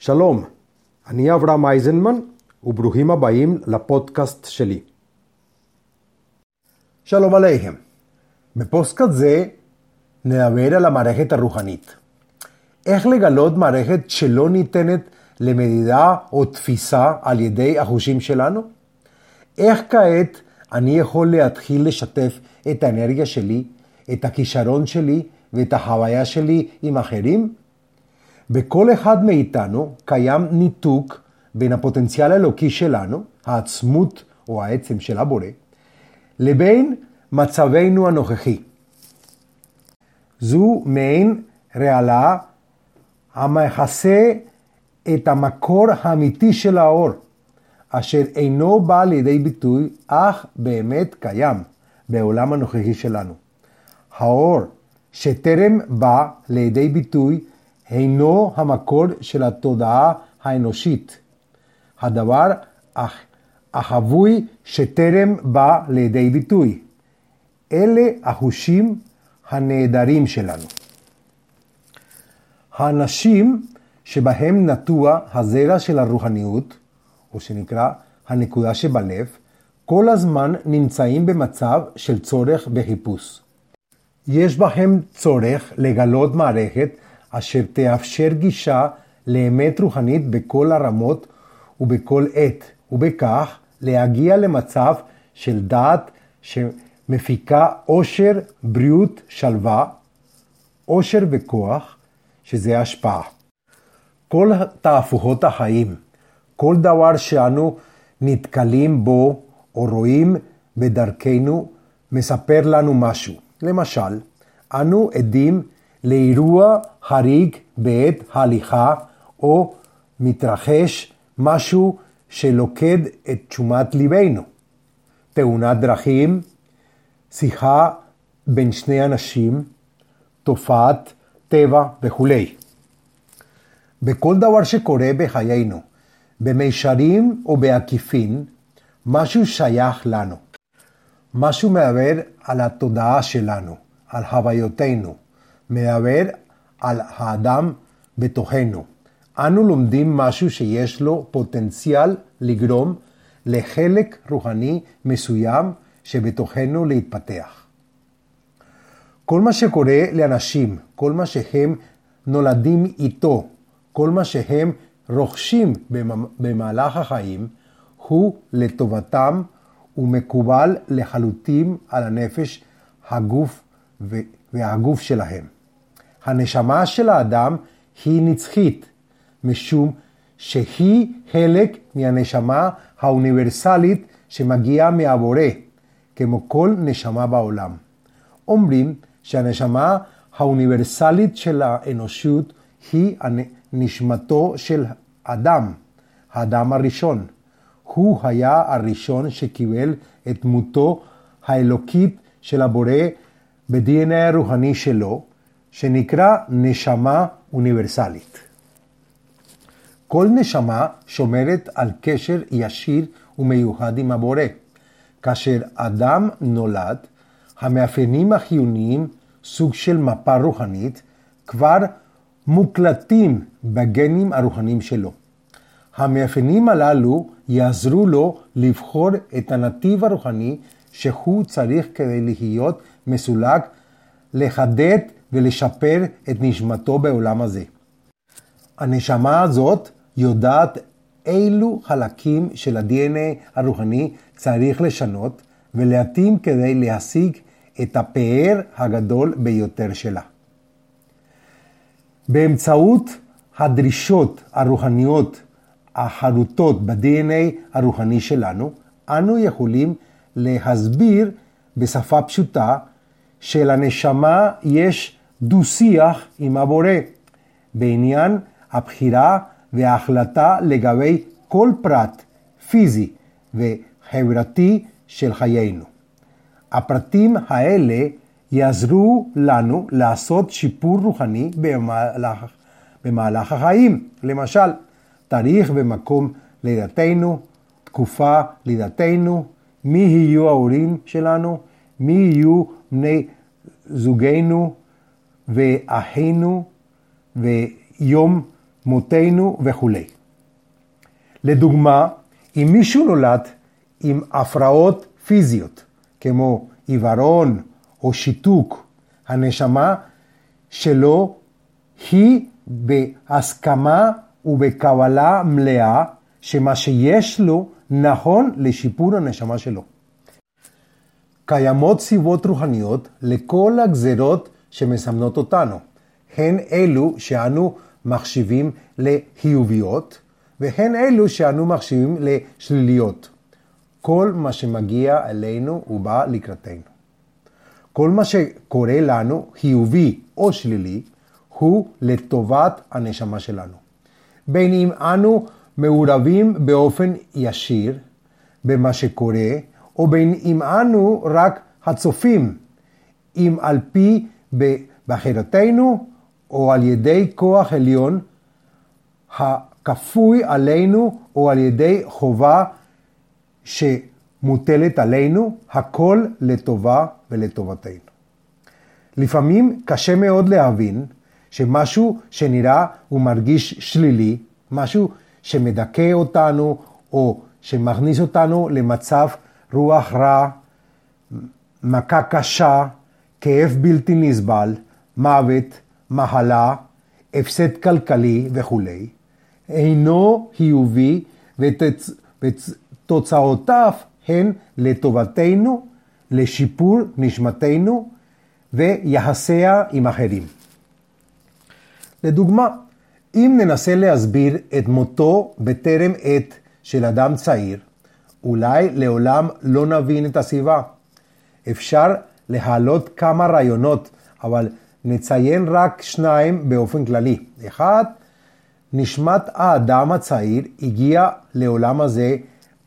שלום, אני אברהם אייזנמן, וברוכים הבאים לפודקאסט שלי. שלום עליכם. בפודקאסט זה נדבר על המערכת הרוחנית. איך לגלות מערכת שלא ניתנת למדידה או תפיסה על ידי החושים שלנו? איך כעת אני יכול להתחיל לשתף את האנרגיה שלי, את הכישרון שלי ואת החוויה שלי עם אחרים? בכל אחד מאיתנו קיים ניתוק בין הפוטנציאל האלוקי שלנו, העצמות או העצם של הבורא, לבין מצבנו הנוכחי. זו מעין רעלה המכסה את המקור האמיתי של האור, אשר אינו בא לידי ביטוי, אך באמת קיים בעולם הנוכחי שלנו. האור שטרם בא לידי ביטוי אינו המקור של התודעה האנושית. הדבר החבוי שטרם בא לידי ביטוי. אלה החושים הנהדרים שלנו. האנשים שבהם נטוע הזרע של הרוחניות, או שנקרא הנקודה שבלב, כל הזמן נמצאים במצב של צורך בחיפוש. יש בהם צורך לגלות מערכת אשר תאפשר גישה לאמת רוחנית בכל הרמות ובכל עת, ובכך להגיע למצב של דעת שמפיקה עושר, בריאות, שלווה, עושר וכוח, שזה השפעה. כל תהפוכות החיים, כל דבר שאנו נתקלים בו או רואים בדרכנו, מספר לנו משהו. למשל, אנו עדים לאירוע חריג בעת ההליכה, או מתרחש משהו שלוקד את תשומת ליבנו. תאונת דרכים, שיחה בין שני אנשים, תופעת טבע וכולי. בכל דבר שקורה בחיינו, במישרים או בעקיפין, משהו שייך לנו. משהו מעבר על התודעה שלנו, על הוויותינו, מעבר על האדם בתוכנו. אנו לומדים משהו שיש לו פוטנציאל לגרום לחלק רוחני מסוים שבתוכנו להתפתח. כל מה שקורה לאנשים, כל מה שהם נולדים איתו, כל מה שהם רוכשים במהלך החיים, הוא לטובתם ומקובל לחלוטין על הנפש, הגוף והגוף שלהם. הנשמה של האדם היא נצחית, משום שהיא חלק מהנשמה האוניברסלית שמגיעה מהבורא, כמו כל נשמה בעולם. אומרים שהנשמה האוניברסלית של האנושות היא נשמתו של אדם, האדם הראשון. הוא היה הראשון שקיבל את דמותו האלוקית של הבורא ב-DNA הרוחני שלו, שנקרא נשמה אוניברסלית. כל נשמה שומרת על קשר ישיר ומיוחד עם הבורא. כאשר אדם נולד, המאפיינים החיוניים, סוג של מפה רוחנית, כבר מוקלטים בגנים הרוחניים שלו. המאפיינים הללו יעזרו לו לבחור את הנתיב הרוחני שהוא צריך כדי להיות מסולק, לחדד ולשפר את נשמתו בעולם הזה. הנשמה הזאת יודעת אילו חלקים של ה-DNA הרוחני צריך לשנות ולהתאים כדי להשיג את הפאר הגדול ביותר שלה. באמצעות הדרישות הרוחניות החרוטות ב-DNA הרוחני שלנו, אנו יכולים להסביר בשפה פשוטה שלנשמה יש דו-שיח עם הבורא בעניין הבחירה וההחלטה לגבי כל פרט פיזי וחברתי של חיינו. הפרטים האלה יעזרו לנו לעשות שיפור רוחני במהלך, במהלך החיים. למשל, תאריך ומקום לידתנו, תקופה לידתנו, מי יהיו ההורים שלנו, מי יהיו בני זוגנו ואחינו ויום מותינו וכולי. לדוגמה, אם מישהו נולד עם הפרעות פיזיות, כמו עיוורון או שיתוק, הנשמה שלו היא בהסכמה ובקבלה מלאה שמה שיש לו נכון לשיפור הנשמה שלו. קיימות סיבות רוחניות לכל הגזרות שמסמנות אותנו, הן אלו שאנו מחשיבים לחיוביות, והן אלו שאנו מחשיבים לשליליות. כל מה שמגיע אלינו הוא בא לקראתנו. כל מה שקורה לנו, חיובי או שלילי, הוא לטובת הנשמה שלנו. בין אם אנו מעורבים באופן ישיר במה שקורה, או בין אם אנו רק הצופים, אם על פי בחירתנו או על ידי כוח עליון הכפוי עלינו או על ידי חובה שמוטלת עלינו, הכל לטובה ולטובתנו. לפעמים קשה מאוד להבין שמשהו שנראה ומרגיש שלילי, משהו שמדכא אותנו או שמכניס אותנו למצב רוח רע, מכה קשה, כאב בלתי נסבל, מוות, מחלה, הפסד כלכלי וכולי, אינו חיובי ותוצאותיו הן לטובתנו, לשיפור נשמתנו ויחסיה עם אחרים. לדוגמה, אם ננסה להסביר את מותו בטרם עת של אדם צעיר, אולי לעולם לא נבין את הסיבה. אפשר להעלות כמה רעיונות, אבל נציין רק שניים באופן כללי. אחד, נשמת האדם הצעיר הגיע לעולם הזה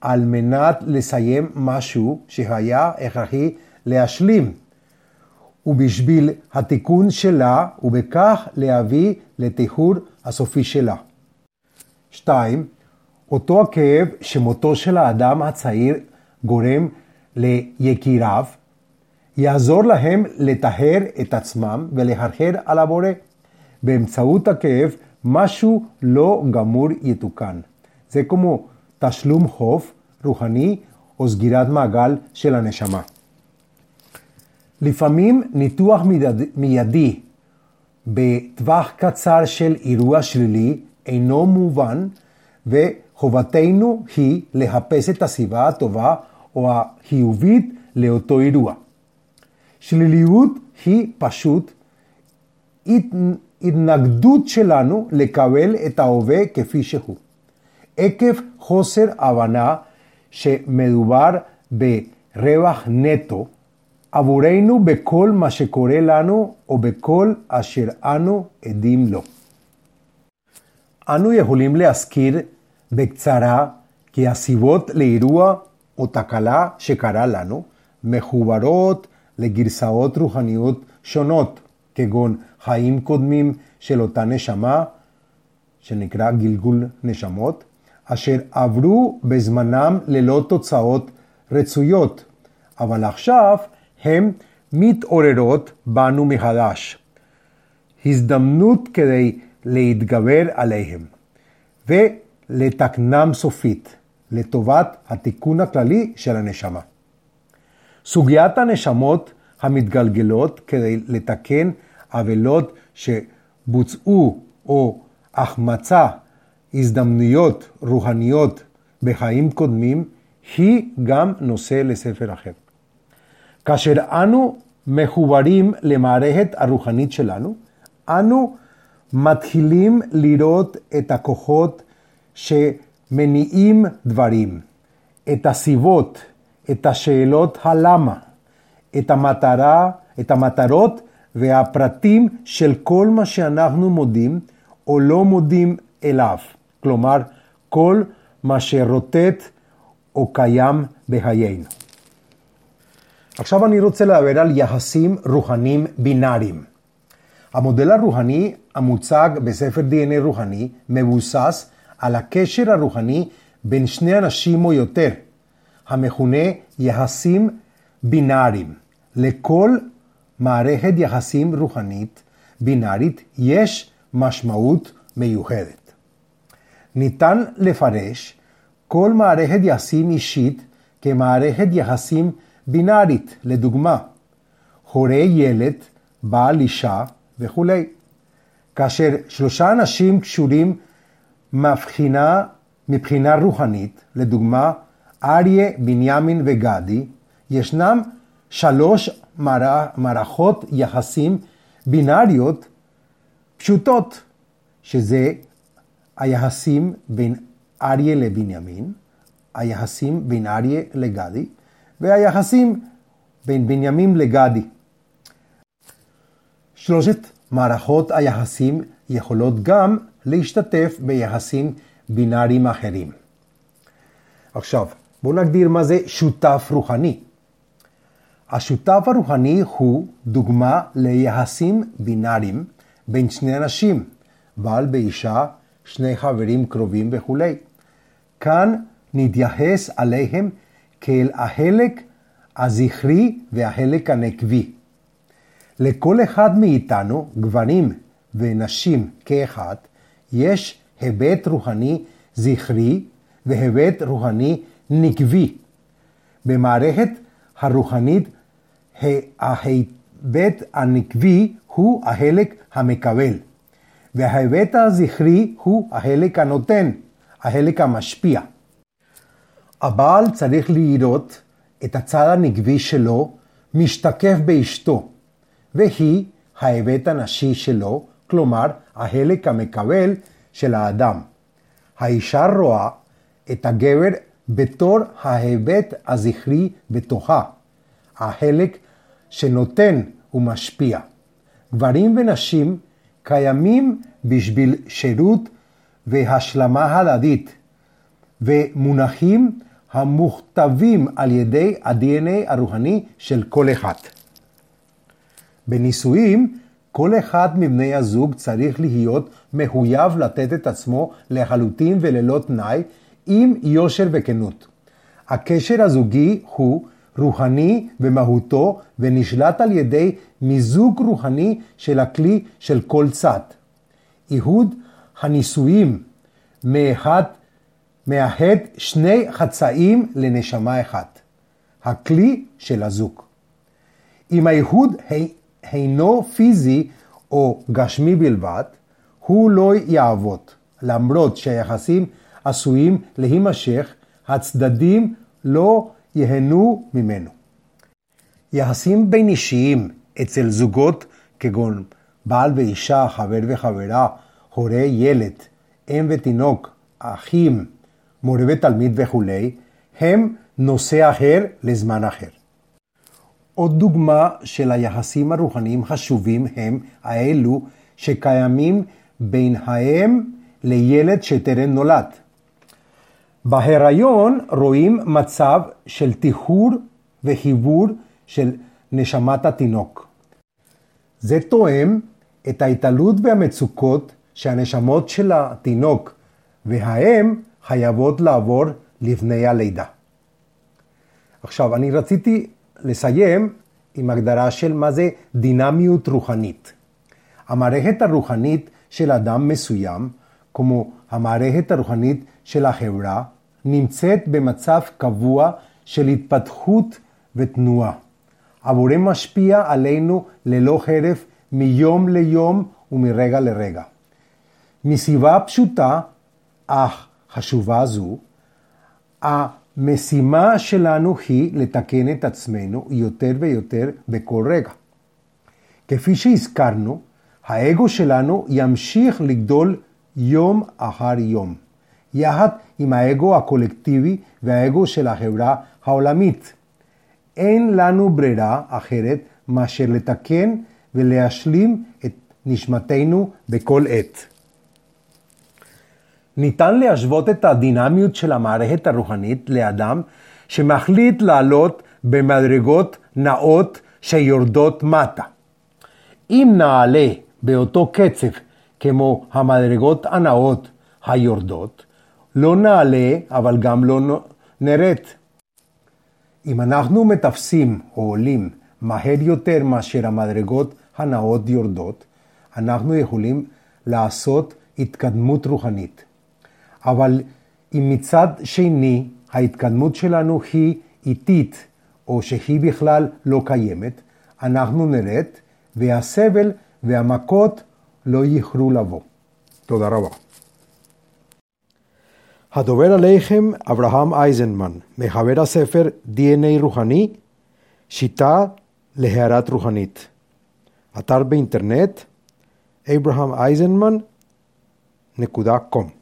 על מנת לסיים משהו שהיה הכרחי להשלים, ובשביל התיקון שלה, ובכך להביא לתיחור הסופי שלה. שתיים, אותו הכאב שמותו של האדם הצעיר גורם ליקיריו, יעזור להם לטהר את עצמם ולהרהר על הבורא. באמצעות הכאב משהו לא גמור יתוקן. זה כמו תשלום חוב רוחני או סגירת מעגל של הנשמה. לפעמים ניתוח מיידי בטווח קצר של אירוע שלילי אינו מובן וחובתנו היא לחפש את הסיבה הטובה או החיובית לאותו אירוע. שליליות היא פשוט התנגדות שלנו לקבל את ההווה כפי שהוא. עקב חוסר הבנה שמדובר ברווח נטו עבורנו בכל מה שקורה לנו או בכל אשר אנו עדים לו. אנו יכולים להזכיר בקצרה כי הסיבות לאירוע או תקלה שקרה לנו מחוברות לגרסאות רוחניות שונות, כגון חיים קודמים של אותה נשמה, שנקרא גלגול נשמות, אשר עברו בזמנם ללא תוצאות רצויות, אבל עכשיו הן מתעוררות בנו מחדש. הזדמנות כדי להתגבר עליהם ולתקנם סופית, לטובת התיקון הכללי של הנשמה. סוגיית הנשמות המתגלגלות כדי לתקן עוולות שבוצעו או החמצה הזדמנויות רוחניות בחיים קודמים, היא גם נושא לספר אחר. כאשר אנו מחוברים למערכת הרוחנית שלנו, אנו מתחילים לראות את הכוחות שמניעים דברים, את הסיבות, את השאלות הלמה, את המטרה, את המטרות והפרטים של כל מה שאנחנו מודים או לא מודים אליו. כלומר, כל מה שרוטט או קיים בחיינו. עכשיו אני רוצה לדבר על יחסים רוחניים בינאריים. המודל הרוחני המוצג בספר DNA רוחני מבוסס על הקשר הרוחני בין שני אנשים או יותר, המכונה יחסים בינאריים. לכל מערכת יחסים רוחנית בינארית יש משמעות מיוחדת. ניתן לפרש כל מערכת יחסים אישית כמערכת יחסים בינארית, לדוגמה, הורה ילד, בעל אישה וכולי. כאשר שלושה אנשים קשורים מבחינה, מבחינה רוחנית, לדוגמה, אריה, בנימין וגדי, ישנם שלוש מערכות יחסים בינאריות פשוטות, שזה היחסים בין אריה לבנימין, היחסים בין אריה לגדי, והיחסים בין בנימין לגדי. שלושת מערכות היחסים יכולות גם להשתתף ביחסים בינאריים אחרים. עכשיו, בואו נגדיר מה זה שותף רוחני. השותף הרוחני הוא דוגמה ליחסים בינאריים בין שני אנשים, בעל ואישה, שני חברים קרובים וכולי. כאן נתייחס עליהם כאל החלק הזכרי והחלק הנקבי. לכל אחד מאיתנו, גברים ונשים כאחד, יש היבט רוחני זכרי והיבט רוחני נקבי. במערכת הרוחנית ההיבט הנקבי הוא החלק המקבל, וההיבט הזכרי הוא החלק הנותן, החלק המשפיע. הבעל צריך לראות את הצד הנקבי שלו משתקף באשתו, והיא ההיבט הנשי שלו, כלומר החלק המקבל של האדם. האישה רואה את הגבר בתור ההיבט הזכרי בתוכה, החלק שנותן ומשפיע. גברים ונשים קיימים בשביל שירות והשלמה הדדית, ומונחים המוכתבים על ידי ה-DNA הרוחני של כל אחד. בנישואים, כל אחד מבני הזוג צריך להיות מחויב לתת את עצמו לחלוטין וללא תנאי, עם יושר וכנות. הקשר הזוגי הוא רוחני במהותו ונשלט על ידי מיזוג רוחני של הכלי של כל צד. איחוד הנישואים מאחד, מאחד שני חצאים לנשמה אחת, הכלי של הזוג. אם האיחוד אינו פיזי או גשמי בלבד, הוא לא יעבוד, למרות שהיחסים עשויים להימשך, הצדדים לא ייהנו ממנו. יחסים בין אישיים אצל זוגות כגון בעל ואישה, חבר וחברה, הורה, ילד, אם ותינוק, אחים, מורה ותלמיד וכולי, הם נושא אחר לזמן אחר. עוד דוגמה של היחסים הרוחניים חשובים הם האלו שקיימים בין האם לילד שטרם נולד. בהיריון רואים מצב של טיהור וחיבור של נשמת התינוק. זה תואם את ההתעלות והמצוקות שהנשמות של התינוק והאם חייבות לעבור לפני הלידה. עכשיו, אני רציתי לסיים עם הגדרה של מה זה דינמיות רוחנית. המערכת הרוחנית של אדם מסוים, כמו המערכת הרוחנית של החברה, נמצאת במצב קבוע של התפתחות ותנועה. הבורא משפיע עלינו ללא חרף מיום ליום ומרגע לרגע. מסיבה פשוטה, אך חשובה זו, המשימה שלנו היא לתקן את עצמנו יותר ויותר בכל רגע. כפי שהזכרנו, האגו שלנו ימשיך לגדול יום אחר יום. יחד עם האגו הקולקטיבי והאגו של החברה העולמית. אין לנו ברירה אחרת מאשר לתקן ולהשלים את נשמתנו בכל עת. ניתן להשוות את הדינמיות של המערכת הרוחנית לאדם שמחליט לעלות במדרגות נאות שיורדות מטה. אם נעלה באותו קצב כמו המדרגות הנאות היורדות, לא נעלה, אבל גם לא נרד. אם אנחנו מטפסים או עולים מהר יותר מאשר המדרגות הנאות יורדות, אנחנו יכולים לעשות התקדמות רוחנית. אבל אם מצד שני ההתקדמות שלנו היא איטית, או שהיא בכלל לא קיימת, אנחנו נרד, והסבל והמכות לא יוכלו לבוא. תודה רבה. Hadover Aleichem Abraham Eisenman, Mehavera Sefer DNA Ruhani, Shita Leherat Ruhanit. Atarbe Internet, Abraham Eisenman, Nekuda.com.